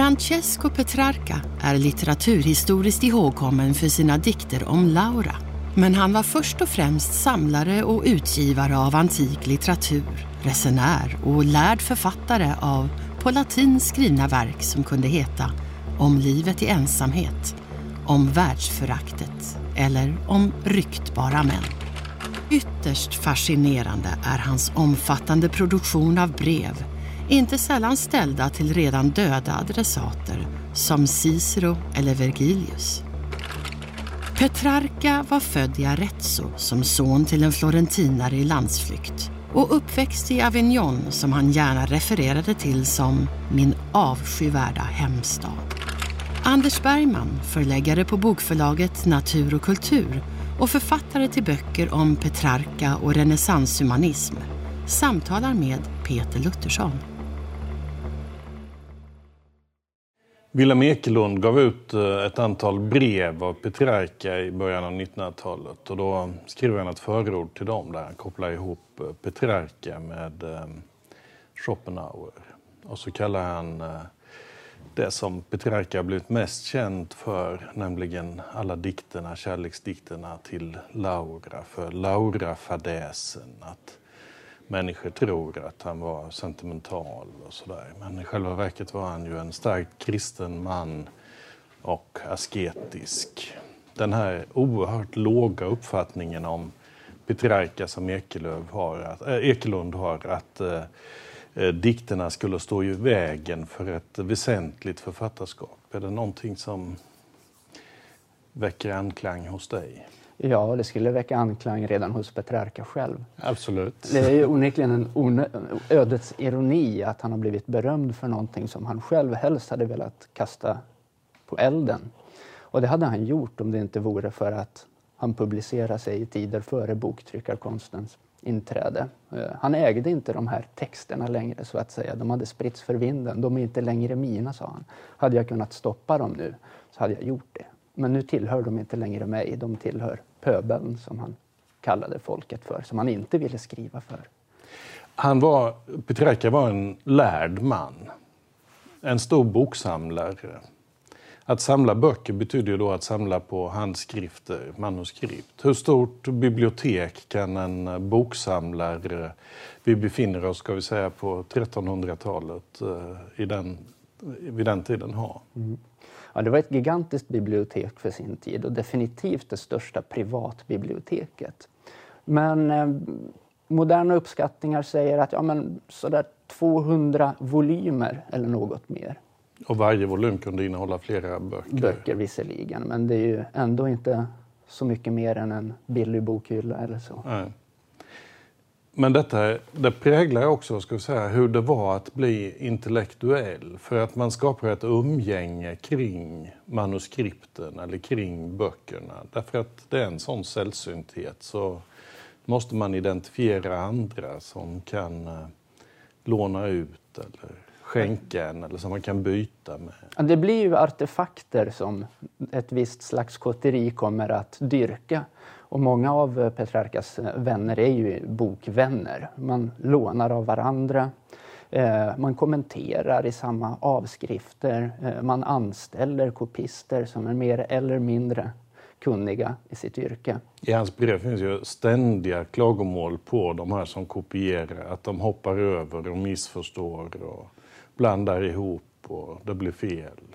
Francesco Petrarca är litteraturhistoriskt ihågkommen för sina dikter om Laura. Men han var först och främst samlare och utgivare av antik litteratur, resenär och lärd författare av på latin skrivna verk som kunde heta Om livet i ensamhet, Om världsföraktet eller Om ryktbara män. Ytterst fascinerande är hans omfattande produktion av brev inte sällan ställda till redan döda adressater som Cicero eller Vergilius. Petrarca var född i Arezzo som son till en florentinare i landsflykt och uppväxt i Avignon som han gärna refererade till som min avskyvärda hemstad. Anders Bergman, förläggare på bokförlaget Natur och kultur och författare till böcker om Petrarca och renässanshumanism, samtalar med Peter Luttersson. Wilhelm Ekelund gav ut eh, ett antal brev av Petrarca i början av 1900-talet och då skrev han ett förord till dem där han kopplar ihop eh, Petrarca med ehm, Schopenhauer. Och så kallar han eh, det som Petrarca har blivit mest känd för, nämligen alla dikterna, kärleksdikterna till Laura, för Laura-fadäsen. Att människor tror att han var sentimental och sådär. Men i själva verket var han ju en starkt kristen man och asketisk. Den här oerhört låga uppfattningen om Petrarca som Ekelöv har, att, äh, Ekelund har, att äh, dikterna skulle stå i vägen för ett väsentligt författarskap. Är det någonting som väcker anklang hos dig? Ja, det skulle väcka anklang redan hos Petrarca själv. Absolut. Det är ju onekligen en ödets ironi att han har blivit berömd för någonting som han själv helst hade velat kasta på elden. Och det hade han gjort om det inte vore för att han publicerade sig i tider före boktryckarkonstens inträde. Eh, han ägde inte de här texterna längre så att säga. De hade spritts för vinden. De är inte längre mina, sa han. Hade jag kunnat stoppa dem nu så hade jag gjort det. Men nu tillhör de inte längre mig. De tillhör pöbeln som han kallade folket för, som han inte ville skriva för. Han var, Petrarca var en lärd man, en stor boksamlare. Att samla böcker betyder ju då att samla på handskrifter, manuskript. Hur stort bibliotek kan en boksamlare, vi befinner oss ska vi säga på 1300-talet, eh, i den, vid den tiden ha? Mm. Ja, det var ett gigantiskt bibliotek för sin tid och definitivt det största privatbiblioteket. Men eh, moderna uppskattningar säger att ja, men sådär 200 volymer eller något mer. Och varje volym kunde innehålla flera böcker? Böcker visserligen, men det är ju ändå inte så mycket mer än en billig bokhylla eller så. Nej. Men detta det präglar också ska säga, hur det var att bli intellektuell. För att man skapar ett umgänge kring manuskripten eller kring böckerna. Därför att det är en sån sällsynthet så måste man identifiera andra som kan eh, låna ut eller skänka en eller som man kan byta med. Det blir ju artefakter som ett visst slags kotteri kommer att dyrka. Och många av eh, Petrarkas eh, vänner är ju bokvänner. Man lånar av varandra. Eh, man kommenterar i samma avskrifter. Man anställer kopister som är mer eller mindre kunniga i sitt yrke. I hans brev finns ju ständiga klagomål på de här som kopierar. Att de hoppar över och missförstår och blandar ihop och det blir fel.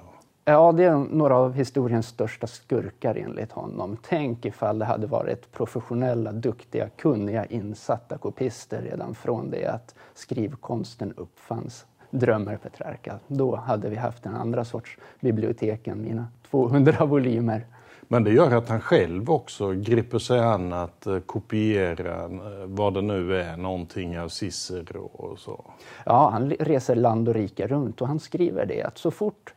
Ja, det är några av historiens största skurkar enligt honom. Tänk ifall det hade varit professionella, duktiga, kunniga, insatta kopister redan från det att skrivkonsten uppfanns, drömmer Petrarca. Då hade vi haft en andra sorts bibliotek än mina 200 volymer. Men det gör att han själv också griper sig an att eh, kopiera eh, vad det nu är, någonting av Cicero och så. Ja, han reser land och rike runt och han skriver det att så fort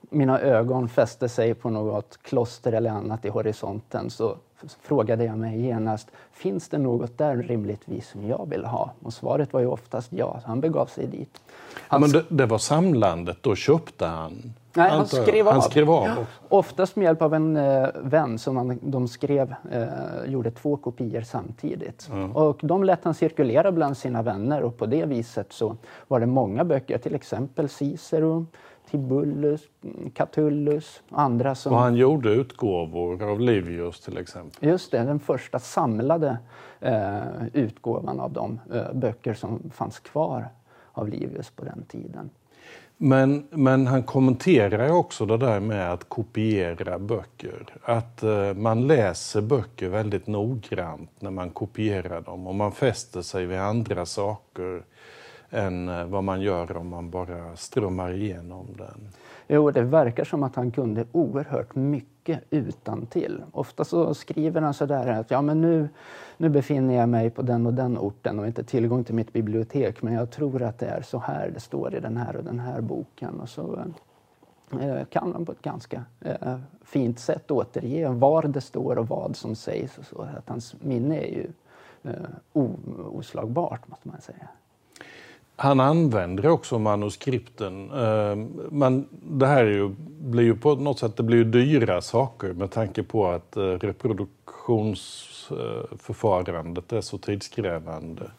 mina ögon fäste sig på något kloster eller annat i horisonten så frågade jag mig genast, finns det något där rimligtvis som jag vill ha? Och svaret var ju oftast ja, så han begav sig dit. Han... Men det, det, var samlandet, då köpte han Nej, han skrev av. Han skrev av också. Oftast med hjälp av en eh, vän som man, de skrev, eh, gjorde två kopior samtidigt. Mm. Och de lät han cirkulera bland sina vänner och på det viset så var det många böcker, till exempel Cicero, Tibullus, Catullus och andra som... Och han gjorde utgåvor av Livius till exempel. Just det, den första samlade eh, utgåvan av de eh, böcker som fanns kvar av Livius på den tiden. Men, men han kommenterar också det där med att kopiera böcker. Att eh, man läser böcker väldigt noggrant när man kopierar dem och man fäster sig vid andra saker än eh, vad man gör om man bara strömmar igenom den. Jo, det verkar som att han kunde oerhört mycket utan till. Ofta så skriver han sådär att ja, men nu, nu befinner jag mig på den och den orten och inte tillgång till mitt bibliotek, men jag tror att det är så här det står i den här och den här boken. Och så eh, kan han på ett ganska eh, fint sätt återge var det står och vad som sägs. Och så. Att hans minne är ju eh, oslagbart, måste man säga. Han använder också manuskripten. Eh, men det här är ju, blir ju på något sätt det blir ju dyra saker med tanke på att eh, reproduktionsförfarandet eh, är så tidskrävande.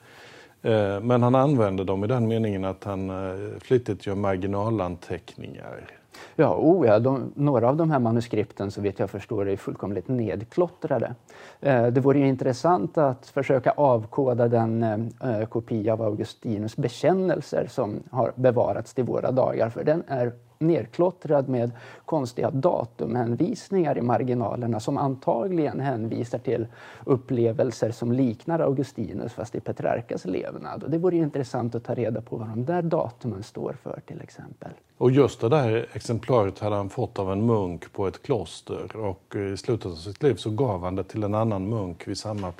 Men han använder dem i den meningen att han flitigt gör marginalanteckningar. Ja, oh ja de, några av de här manuskripten så vet jag förstår är fullkomligt nedklottrade. Eh, det vore ju intressant att försöka avkoda den eh, eh kopia av Augustinus bekännelser som har bevarats till våra dagar, för den är nerklottrad med konstiga datumhänvisningar i marginalerna som antagligen hänvisar till upplevelser som liknar Augustinus fast i Petrarkas levnad. Och det vore intressant att ta reda på vad de där datumen står för till exempel. Och just det där exemplaret hade han fått av en munk på ett kloster och i slutet av sitt liv så gav han det till en annan munk vid samma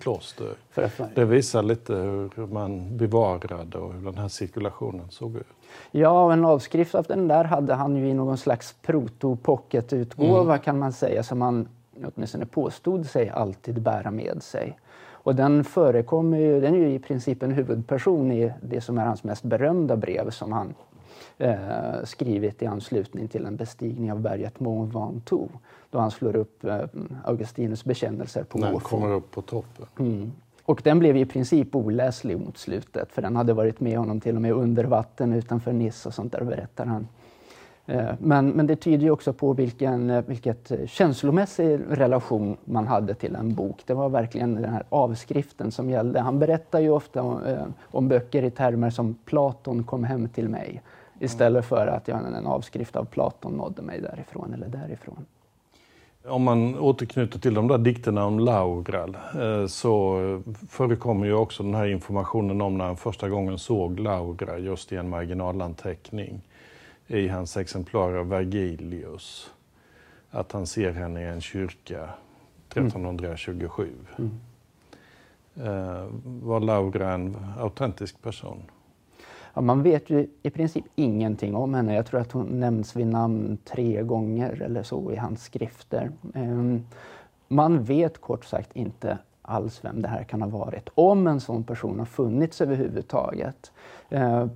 kloster. Det visar lite hur man bevarade och hur den här cirkulationen såg ut. Ja, en avskrift av den där hade han ju i någon slags proto-pocket-utgåva mm. kan man säga som han åtminstone påstod sig alltid bära med sig. Och den förekommer ju, den är ju i princip en huvudperson i det som är hans mest berömda brev som han eh, skrivit i anslutning till en bestigning av berget Mont Ventoux. Då han slår upp eh, Augustinus bekännelser på När han kommer upp på toppen. Mm. Och den blev i princip oläslig mot slutet för den hade varit med honom till och med under vatten utanför Nice och sånt där berättar han. Eh, men, men det tyder ju också på vilken eh, vilket känslomässig relation man hade till en bok. Det var verkligen den här avskriften som gällde. Han berättar ju ofta om, om böcker i termer som Platon kom hem till mig istället för att en avskrift av Platon nådde mig därifrån eller därifrån. Om man återknyter till de där dikterna om Laura eh, så förekommer ju också den här informationen om när han första gången såg Laura just i en marginalanteckning i hans exemplar av Vergilius. Att han ser henne i en kyrka 1327. Mm. Mm. Var Laura en autentisk person? Ja, man vet ju i princip ingenting om henne. Jag tror att hon nämns vid namn tre gånger eller så i hans skrifter. Ehm, man vet kort sagt inte alls vem det här kan ha varit, om en sån person har funnits överhuvudtaget. Ehm,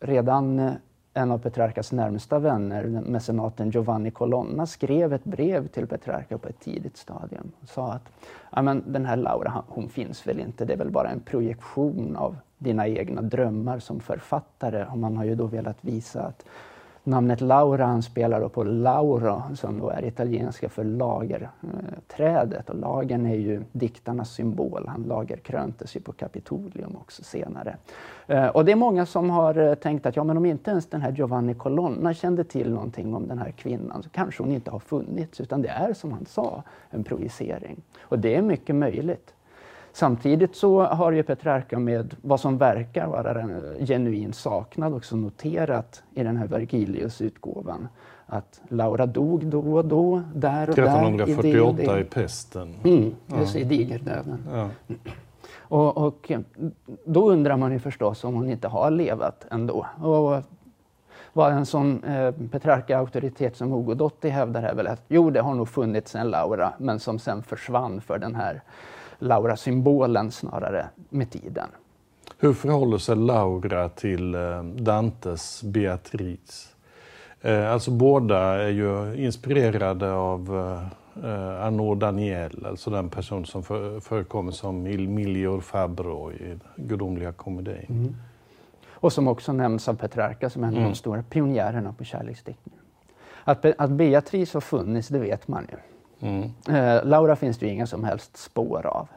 redan eh, en av Petrarcas närmsta vänner, mecenaten Giovanni Colonna, skrev ett brev till Petrarca på ett tidigt stadium och sa att ja, men den här Laura, hon finns väl inte, det är väl bara en projektion av dina egna drömmar som författare. Och man har ju då velat visa att namnet Laura anspelar då på Lauro som då är italienska för lagerträdet. Och lagern är ju diktarnas symbol. Han lagerkröntes ju på Kapitolium också senare. Eh, och det är många som har eh, tänkt att ja, men om inte ens den här Giovanni Colonna kände till någonting om den här kvinnan så kanske hon inte har funnits utan det är som han sa en projicering. Och det är mycket möjligt. Samtidigt så har ju Petrarca med vad som verkar vara en genuin saknad också noterat i den här Vergilius-utgåvan att Laura dog då och då, där och 1348 där. 1348 i pesten. Mm, just ja. i digerdöden. Ja. Och, och, då undrar man ju förstås om hon inte har levat ändå. Och vad en sån eh, Petrarca-auktoritet som Hugo Dotti hävdar är väl att jo, det har nog funnits en Laura, men som sen försvann för den här Laura-symbolen snarare med tiden. Hur förhåller sig Laura till eh, Dantes Beatrice? Eh, alltså båda är ju inspirerade av eh, Arnaud Daniel, alltså den person som för, förekommer som Il Miglior Fabbro i Gudomliga komedin. Mm. Och som också nämns av Petrarca som en av mm. de stora pionjärerna på kärleksdiktningen. Att, att Beatrice har funnits, det vet man ju. Mm. Eh, Laura finns det ju inga som helst spår av.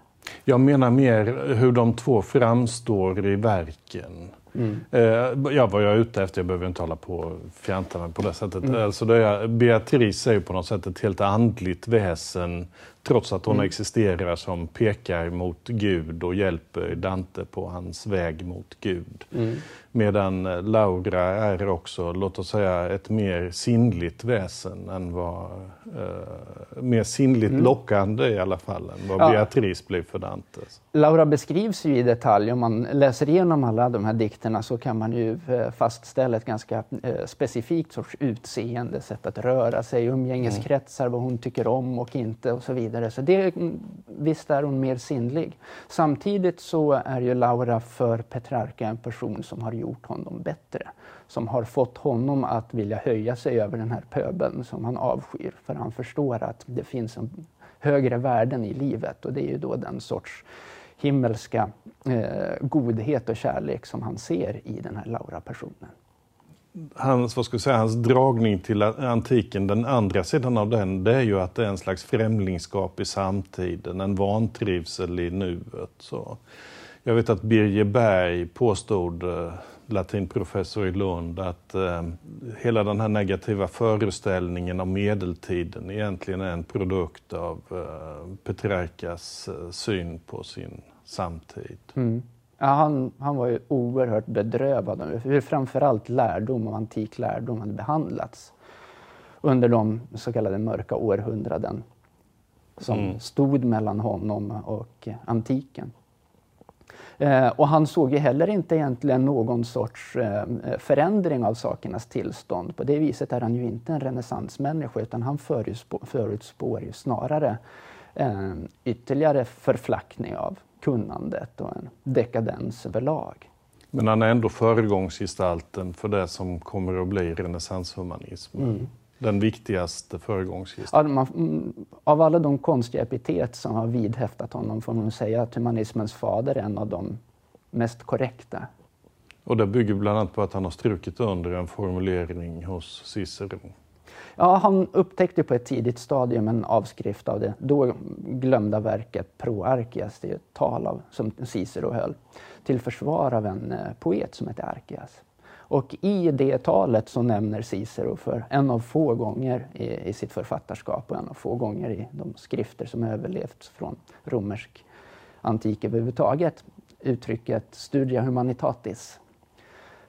Jag menar mer hur de två framstår i verken. Mm. Eh, ja, vad jag är ute efter, jag behöver inte hålla på och fjanta mig på det sättet. Mm. Alltså det är, Beatrice är ju på något sätt ett helt andligt väsen trots att hon mm. existerar som pekar mot Gud och hjälper Dante på hans väg mot Gud. Mm. Medan Laura är också, låt oss säga, ett mer sinnligt väsen än vad... Eh, mer sinnligt mm. lockande i alla fall än vad ja. Beatrice blir för Dante. Laura beskrivs ju i detalj. Om man läser igenom alla de här dikterna så kan man ju eh, fastställa ett ganska eh, specifikt sorts utseende, sätt att röra sig, umgängeskretsar, vad hon tycker om och inte och så vidare. Så det, mm, visst är hon mer sinnlig. Samtidigt så är ju Laura för Petrarca en person som har gjort honom bättre. Som har fått honom att vilja höja sig över den här pöbeln som han avskyr. För han förstår att det finns en högre värden i livet och det är ju då den sorts himmelska eh, godhet och kärlek som han ser i den här Laura-personen. Hans, vad ska jag säga, hans dragning till antiken, den andra sidan av den, det är ju att det är en slags främlingskap i samtiden, en vantrivsel i nuet. Så jag vet att Birger Berg påstod, eh, latinprofessor i Lund, att eh, hela den här negativa föreställningen om medeltiden egentligen är en produkt av eh, Petrarcas eh, syn på sin samtid. Mm. Ja, han, han var ju oerhört bedrövad över hur framförallt lärdom och antik lärdom hade behandlats under de så kallade mörka århundraden som mm. stod mellan honom och antiken. Eh, och han såg ju heller inte egentligen någon sorts eh, förändring av sakernas tillstånd. På det viset är han ju inte en renässansmänniska utan han förutspår ju snarare eh, ytterligare förflackning av kunnandet och en dekadens överlag. Men han är ändå föregångsgestalten för det som kommer att bli renässanshumanism. Mm. Den viktigaste föregångsgestalten. Mm, av alla de konstiga epitet som har vidhäftat honom får man säga att humanismens fader är en av de mest korrekta. Och det bygger bland annat på att han har strukit under en formulering hos Cicero. Ja, han upptäckte på ett tidigt stadium en avskrift av det då glömda verket Proarchias. Det är ett tal av, som Cicero höll, till försvar av en eh, poet som hette Archias. Och i det talet så nämner Cicero för en av få gånger i, i, sitt författarskap och en av få gånger i de skrifter som överlevt från romersk antik överhuvudtaget uttrycket studia humanitatis.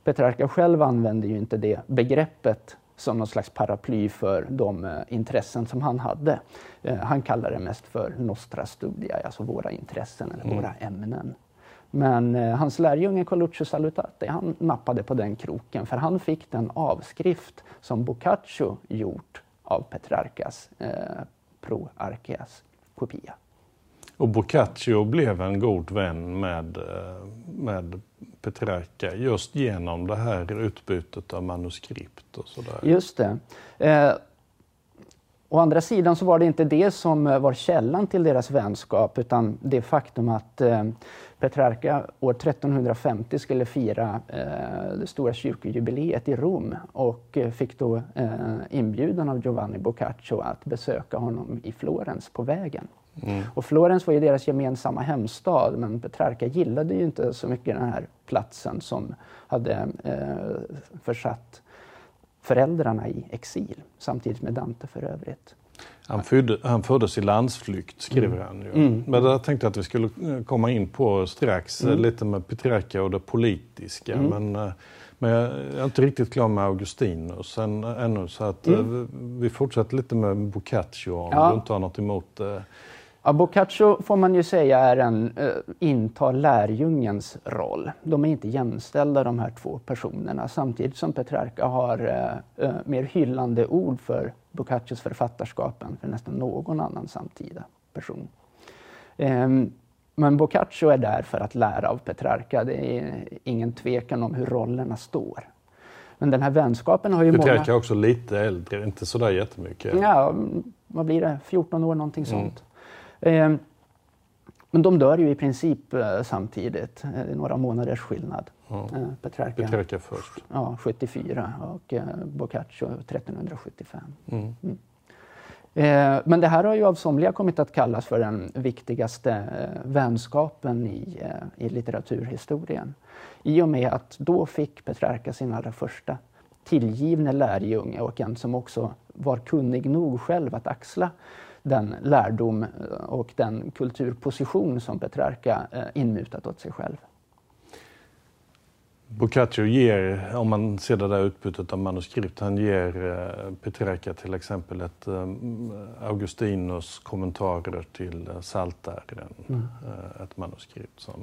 Petrarca själv använder ju inte det begreppet som någon slags paraply för de eh, intressen som han hade. Eh, han kallar det mest för nostra studia, alltså våra intressen eller mm. våra ämnen. Men eh, hans lärjunge Coluccio Salutati, han nappade på den kroken för han fick den avskrift som Boccaccio gjort av Petrarcas eh, Pro Arceas kopia. Och Boccaccio blev en god vän med, eh, med Petrarca just genom det här utbytet av manuskript och sådär. Just det. Eh, Å andra sidan så var det inte det som eh, var källan till deras vänskap utan det faktum att eh, Petrarca år 1350 skulle fira eh, det stora kyrkojubileet i Rom och eh, fick då eh, inbjudan av Giovanni Boccaccio att besöka honom i Florens på vägen. Mm. Och Florens var ju deras gemensamma hemstad men Petrarca gillade ju inte så mycket den här platsen som hade eh, försatt föräldrarna i exil, samtidigt med Dante för övrigt. Han, födde, han föddes i landsflykt, skriver mm. han ju. Mm. Men det tänkte jag att vi skulle eh, komma in på strax, mm. lite med Petrarca och det politiska. Mm. Men, eh, men jag är inte riktigt klar med Augustinus än, ännu, så att mm. Eh, vi fortsätter lite med Boccaccio om ja. du inte har något emot det. Ja, Boccaccio får man ju säga är en, äh, intar lärjungens roll. De är inte jämställda de här två personerna samtidigt som Petrarca har äh, äh, mer hyllande ord för Boccaccios författarskap än för nästan någon annan samtida person. Ähm, men Boccaccio är där för att lära av Petrarca. Det är ingen tvekan om hur rollerna står. Men den här vänskapen har ju Petrarca många... är också lite äldre, inte sådär jättemycket. Ja, vad blir det? 14 år, någonting sånt. Eh, men de dör ju i princip eh, samtidigt. Eh, Det är några månaders skillnad. Ja. Eh, Petrarca, Petrarca först. ja, 74 och Boccaccio 1375. Mm. Eh, Men det här har ju av somliga kommit att kallas för den viktigaste vänskapen i, i litteraturhistorien. I och med att då fick Petrarca sin allra första tillgivne lärjunge och en som också var kunnig nog själv att axla den lärdom eh, och den kulturposition som Petrarca eh, inmutat åt sig själv. Boccaccio ger, om man ser det där utbytet av manuskript, han ger eh, Petrarca till exempel ett eh, Augustinus kommentarer till Psaltaren, Mm. ett manuskript som,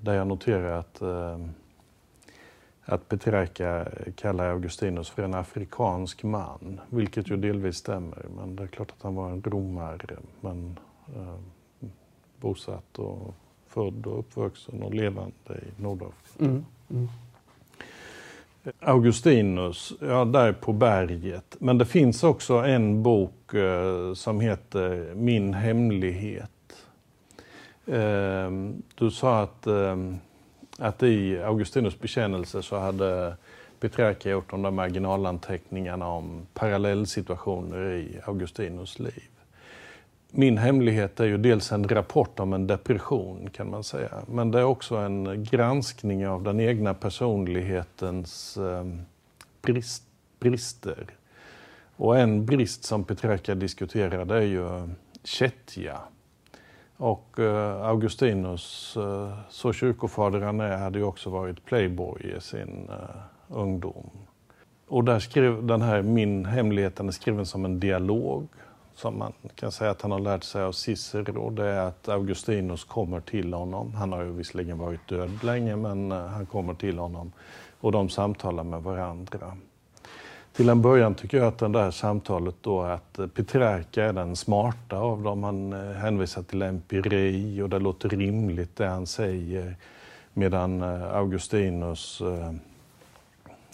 där jag noterar att, att Petrarca kallar Augustinus för en afrikansk man, vilket ju delvis stämmer, men det är klart att han var en romare, men eh, bosatt och född och uppvuxen och levande i Nordafrika. Mm. Mm. Augustinus, ja där på berget. Men det finns också en bok eh, som heter Min hemlighet. Eh, du sa att, eh, att i Augustinus bekännelse så hade Petrarca gjort de där marginalanteckningarna om parallellsituationer i Augustinus liv. Min hemlighet är ju dels en rapport om en depression kan man säga. Men det är också en granskning av den egna personlighetens eh, brist, brister. Och en brist som Petrarca diskuterade är ju kättja. Och eh, Augustinus, eh, så kyrkofader han är, hade ju också varit playboy i sin eh, ungdom. Och där skrev den här Min hemlighet, den är skriven som en dialog som man kan säga att han har lärt sig av Cicero, det är att Augustinus kommer till honom. Han har ju visserligen varit död länge, men han kommer till honom och de samtalar med varandra. Till en början tycker jag att det där samtalet då att eh, Petrarca är den smarta av dem. Han eh, hänvisar till empiri och det låter rimligt det han säger. Medan eh, Augustinus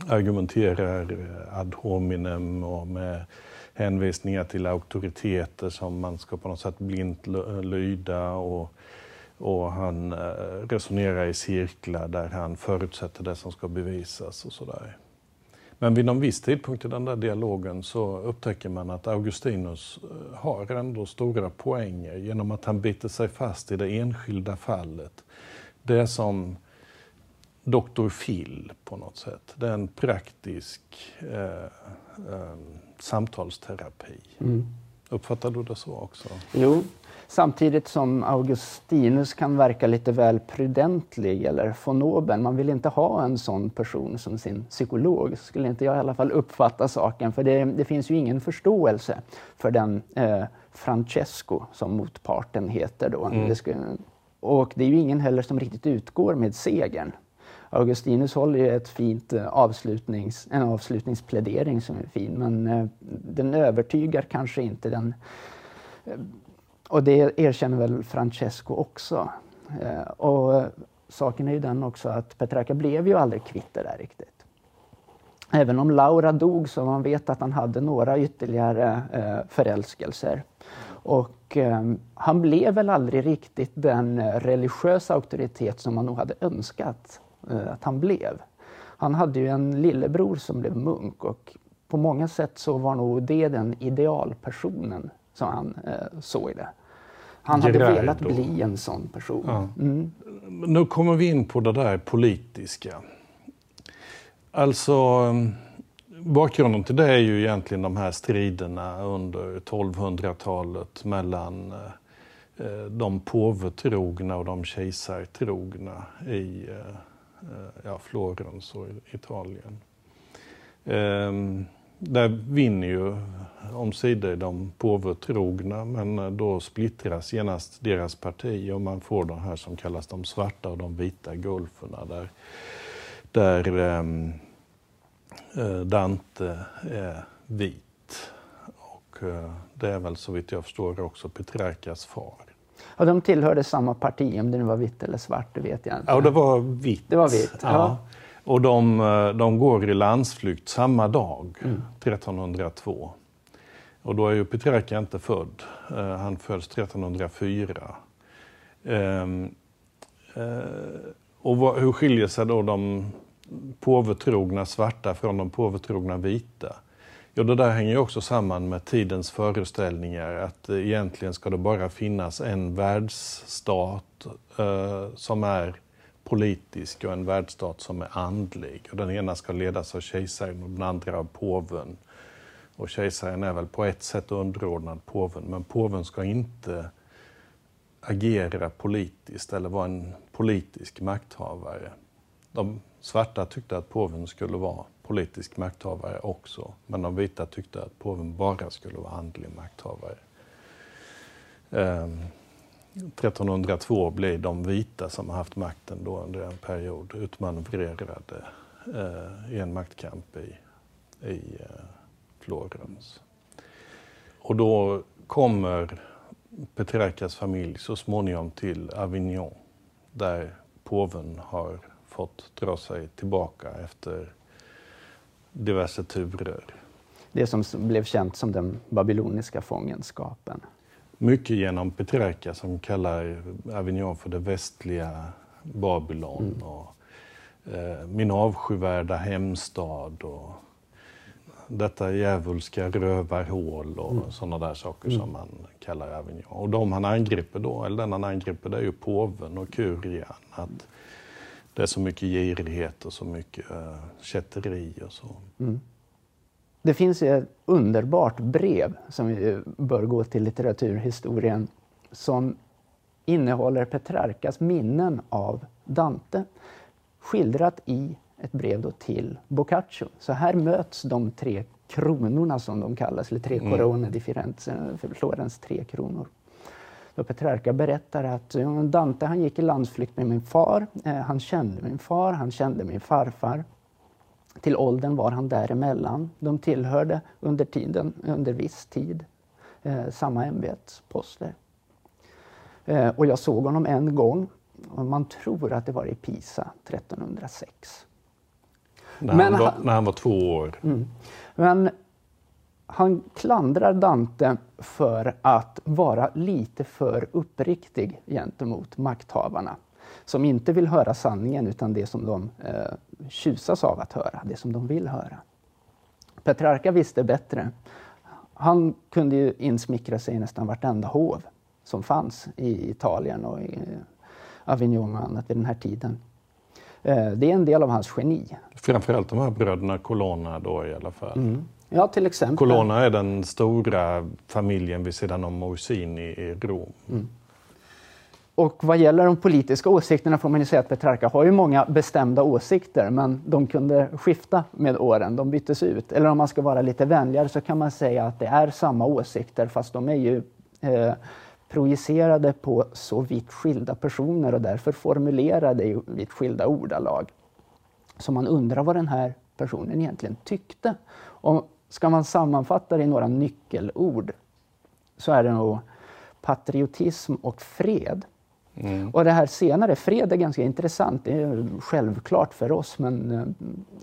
argumenterar ad hominem och med hänvisningar till auktoriteter som man ska på något sätt blint lyda och, och han resonerar i cirklar där han förutsätter det som ska bevisas och sådär. Men vid någon viss tidpunkt i den där dialogen så upptäcker man att Augustinus eh, har ändå stora poänger genom att han biter sig fast i det enskilda fallet. Det som Dr. Phil på något sätt. Det är en praktisk eh, eh, samtalsterapi. Mm. Uppfattar du det så också? Jo, samtidigt som Augustinus kan verka lite väl prudentlig eller fonoben. Man vill inte ha en sån person som sin psykolog, skulle inte jag i alla fall uppfatta saken. För det, det finns ju ingen förståelse för den eh, Francesco som motparten heter då. Mm. Det skulle, och det är ju ingen heller som riktigt utgår med segern. Augustinus håller ju ett fint eh, avslutnings, en avslutningsplädering som är fin, men eh, den övertygar kanske inte den eh, och det erkänner väl Francesco också. Eh, och saken är ju den också att Petrarca blev ju aldrig kvitt det där riktigt. Även om Laura dog så man vet att han hade några ytterligare eh, förälskelser. Och eh, han blev väl aldrig riktigt den eh, religiösa auktoritet som man nog hade önskat eh, att han blev. Han hade ju en lillebror som blev munk och på många sätt så var nog det den idealpersonen som han eh, såg det. Han hade velat bli en sån person. Ja. Mm. Nu kommer vi in på det där politiska. Alltså, bakgrunden till det är ju egentligen de här striderna under 1200-talet mellan eh, de påvetrogna och de kejsartrogna i eh, eh, ja, Florens och Italien. Ehm, där vinner ju omsider de påvetrogna men eh, då splittras genast deras parti och man får de här som kallas de svarta och de vita gulferna där, där ehm, eh, Dante är vit. Och eh, det är väl så vitt jag förstår också Petrarcas far. Ja, de tillhörde samma parti, om det nu var vitt eller svart, det vet jag inte. Ja, det var vitt. Det var vitt, ja. Och de, de går i landsflykt samma dag, mm. 1302. Och då är ju Petrarca inte född. Han föds 1304. Um, uh, och vad, hur skiljer sig då de påvetrogna svarta från de påvetrogna vita? Jo, det där hänger också samman med tidens föreställningar att egentligen ska det bara finnas en världsstat eh, som är politisk och en världsstat som är andlig. Och den ena ska ledas av kejsaren och den andra av påven. Och kejsaren är väl på ett sätt underordnad påven, men påven ska inte agera politiskt eller vara en politisk makthavare. De svarta tyckte att påven skulle vara politisk makthavare också, men de vita tyckte att påven bara skulle vara andlig makthavare. Um. 1302 blir de vita som har haft makten då under en period utmanövrerade eh, i en maktkamp i, i eh, Florens. Och då kommer Petrarcas familj så småningom till Avignon där påven har fått dra sig tillbaka efter diverse turer. Det som blev känt som den babyloniska fångenskapen. Mycket genom Petrarca som kallar Avignon för det västliga Babylon. Mm. Och, eh, min avskyvärda hemstad. Och, detta djävulska rövarhål och mm. sådana där saker mm. som man kallar Avignon. Och de han angriper då, eller den han angriper, det är ju påven och kurian. Att det är så mycket girighet och så mycket uh, kätteri och så. Mm. Det finns ett underbart brev som vi bör gå till litteraturhistorien som innehåller Petrarkas minnen av Dante skildrat i ett brev till Boccaccio. Så här möts de tre kronorna som de kallas, eller tre mm. corone di Firenze, Florens tre kronor. Då Petrarca berättar att Dante han gick i landsflykt med min far. Eh, han kände min far, han kände min farfar. Till åldern var han däremellan. De tillhörde under tiden, under viss tid, eh, samma ämbetsposter. Eh, och jag såg honom en gång. Och man tror att det var i Pisa 1306. När, Men han, var, när han var två år. Mm. Men han klandrar Dante för att vara lite för uppriktig gentemot makthavarna som inte vill höra sanningen utan det som de eh, tjusas av att höra, det som de vill höra. Petrarca visste bättre. Han kunde ju insmickra sig i nästan vartenda hov som fanns i Italien och i Avignon och annat vid den här tiden. Eh, det är en del av hans geni. Framförallt de här bröderna Colonna då i alla fall. Mm. Ja, till exempel. Colonna är den stora familjen vid sidan om Orsini i Rom. Mm. Och vad gäller de politiska åsikterna får man ju säga att Petrarca har ju många bestämda åsikter men de kunde skifta med åren, de byttes ut. Eller om man ska vara lite vänligare så kan man säga att det är samma åsikter fast de är ju eh, projicerade på så vitt skilda personer och därför formulerade i vitt skilda ordalag. Så man undrar vad den här personen egentligen tyckte. Och ska man sammanfatta det i några nyckelord så är det nog patriotism och fred. Mm. Och det här senare, fred är ganska intressant. Det är självklart för oss men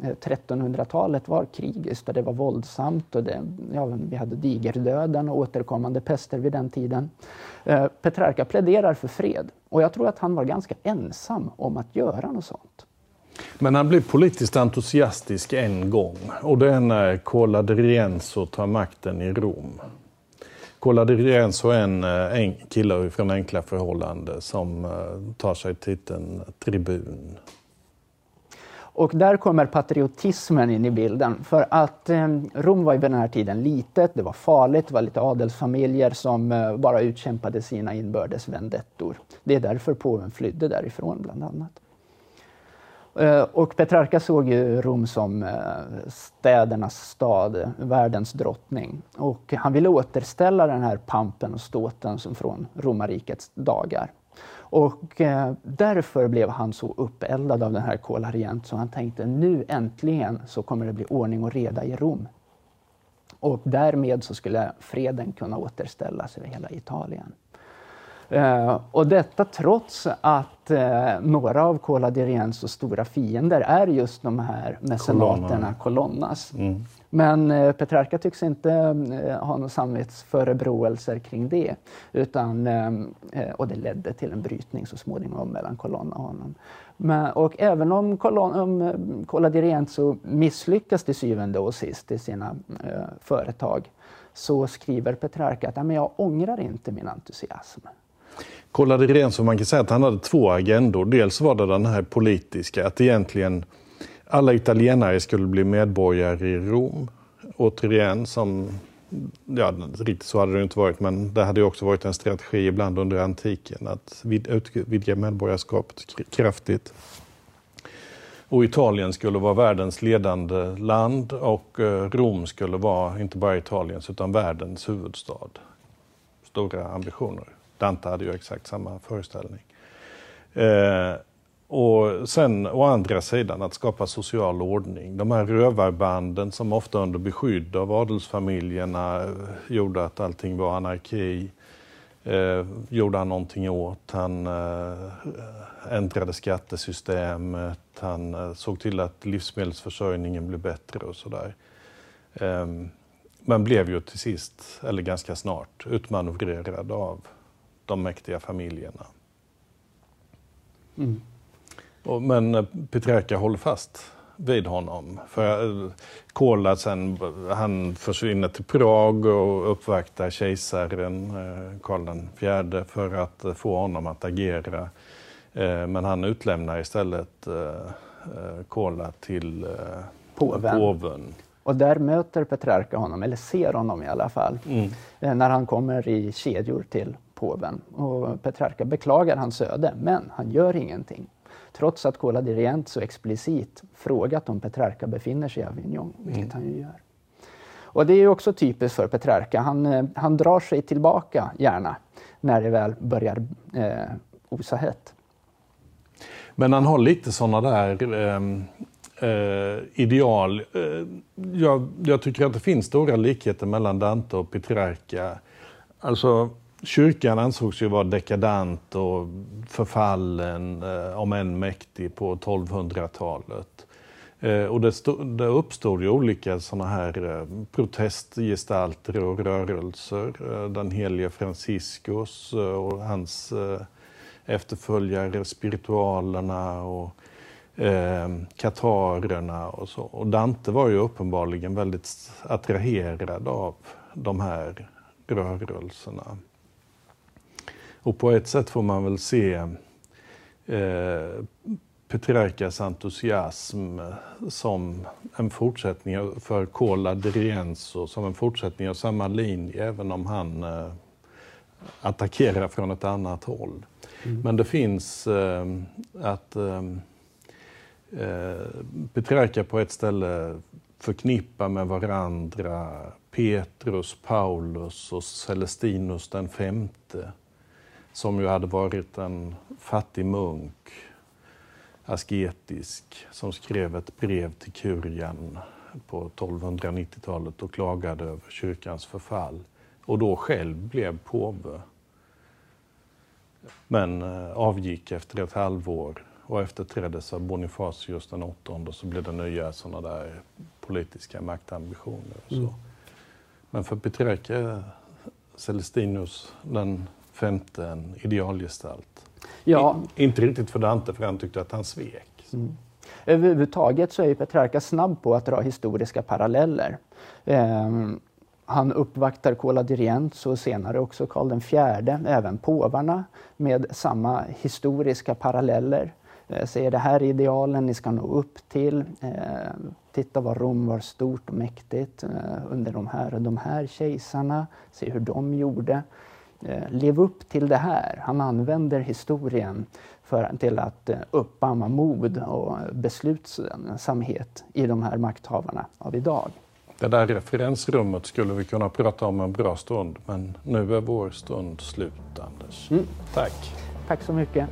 1300-talet eh, var krigiskt och det var våldsamt och det, ja, vi hade digerdöden och återkommande pester vid den tiden. Eh, Petrarca pläderar för fred och jag tror att han var ganska ensam om att göra något sånt. Men han blir politiskt entusiastisk en gång och det är när Cola de Rienzo tar makten i Rom kollade igen så är en, eh, en kille från enkla förhållanden som eh, tar sig titeln tribun. Och där kommer patriotismen in i bilden. För att eh, Rom var vid den här tiden litet, det var farligt, det var lite adelsfamiljer som eh, bara utkämpade sina inbördes vendettor. Det är därför påven flydde därifrån bland annat. Eh, och Petrarca såg ju Rom som eh, städernas stad, världens drottning. Och han ville återställa den här pampen och ståten som från romarrikets dagar. Och eh, därför blev han så uppeldad av den här Kolarient så han tänkte nu äntligen så kommer det bli ordning och reda i Rom. Och därmed så skulle freden kunna återställas över hela Italien. Eh, och detta trots att eh, några av Cola di Rienzos stora fiender är just de här mecenaterna Colonnas. Mm. Men eh, Petrarca tycks inte eh, ha några samvetsförebråelser kring det. Utan, eh, och det ledde till en brytning så småningom mellan Colonna och honom. Men, och även om, Cola di Rienzo misslyckas till syvende och sist i sina företag så skriver Petrarca att jag ångrar inte min entusiasm. Kollade rent så man kan säga att han hade två agendor. Dels var det den här politiska, att egentligen alla italienare skulle bli medborgare i Rom. Återigen, som, ja riktigt så hade det inte varit, men det hade också varit en strategi ibland under antiken att utvidga medborgarskapet kraftigt. Och Italien skulle vara världens ledande land och eh, Rom skulle vara inte bara Italiens utan världens huvudstad. Stora ambitioner. Dante hade ju exakt samma föreställning. Eh, och sen å andra sidan att skapa social ordning. De här rövarbanden som ofta under beskydd av adelsfamiljerna eh, gjorde att allting var anarki. Eh, gjorde han någonting åt. Han eh, ändrade skattesystemet. Han eh, såg till att livsmedelsförsörjningen blev bättre och sådär. Eh, men blev ju till sist, eller ganska snart, utmanövrerad av de mäktiga familjerna. Mm. Och, men eh, Petrarca håller fast vid honom. För eh, Kola sen, han försvinner till Prag och uppvaktar kejsaren eh, Karl IV för att få honom att agera. Men han utlämnar istället Kola till påven. påven. Och där möter Petrarca honom, eller ser honom i alla fall, mm. när han kommer i kedjor till påven. Och Petrarca beklagar hans öde, men han gör ingenting. Trots att Cola di Rient så explicit frågat om Petrarca befinner sig i Avignon, vilket mm. han ju gör. Och det är också typiskt för Petrarca. Han, eh, han drar sig tillbaka gärna när det väl börjar eh, osa hett. Men han har lite sådana där eh... eh, ideal. Eh, jag, jag, tycker att det finns stora likheter mellan Dante och Petrarca. Alltså, Kyrkan ansågs ju vara dekadant och förfallen, eh, om än mäktig, på 1200-talet. Eh, och det, stod, det uppstod ju olika sådana här eh, protestgestalter och rörelser. Den helige Franciscus och hans efterföljare, spiritualerna och eh, katarerna och så. Och Dante var ju uppenbarligen väldigt attraherad av de här rörelserna. Och på ett sätt får man väl se eh, Petrarcas entusiasm som en fortsättning för Cola de Rienzo, som en fortsättning av samma linje, även om han eh, attackerar från ett annat håll. Mm. Men det finns eh, att eh, eh Petrarca på ett ställe förknippar med varandra Petrus, Paulus och Celestinus den femte som ju hade varit en fattig munk, asketisk, som skrev ett brev till kurian på 1290-talet och klagade över kyrkans förfall och då själv blev påve. Men eh, avgick efter ett halvår och efterträddes av Bonifacius den åttonde så blev det nya sådana där politiska maktambitioner. Och så. Mm. Men för Petrarca Celestinus den femte en idealgestalt. Ja. I, inte riktigt för Dante, för han tyckte att han svek. Mm. Överhuvudtaget så är Petrarca snabb på att dra historiska paralleller. Eh, han uppvaktar Cola di Rienzo och senare också Karl IV, även påvarna, med samma historiska paralleller. Eh, säger det här är idealen ni ska nå upp till. Eh, titta vad Rom var stort och mäktigt eh, under de här och de här kejsarna. Se hur de gjorde. Eh, lev upp till det här. Han använder historien för, till att eh, uppamma mod och beslutsamhet i de här makthavarna av idag. Det där referensrummet skulle vi kunna prata om en bra stund, men nu är vår stund slut, Anders. Mm. Tack. Tack så mycket.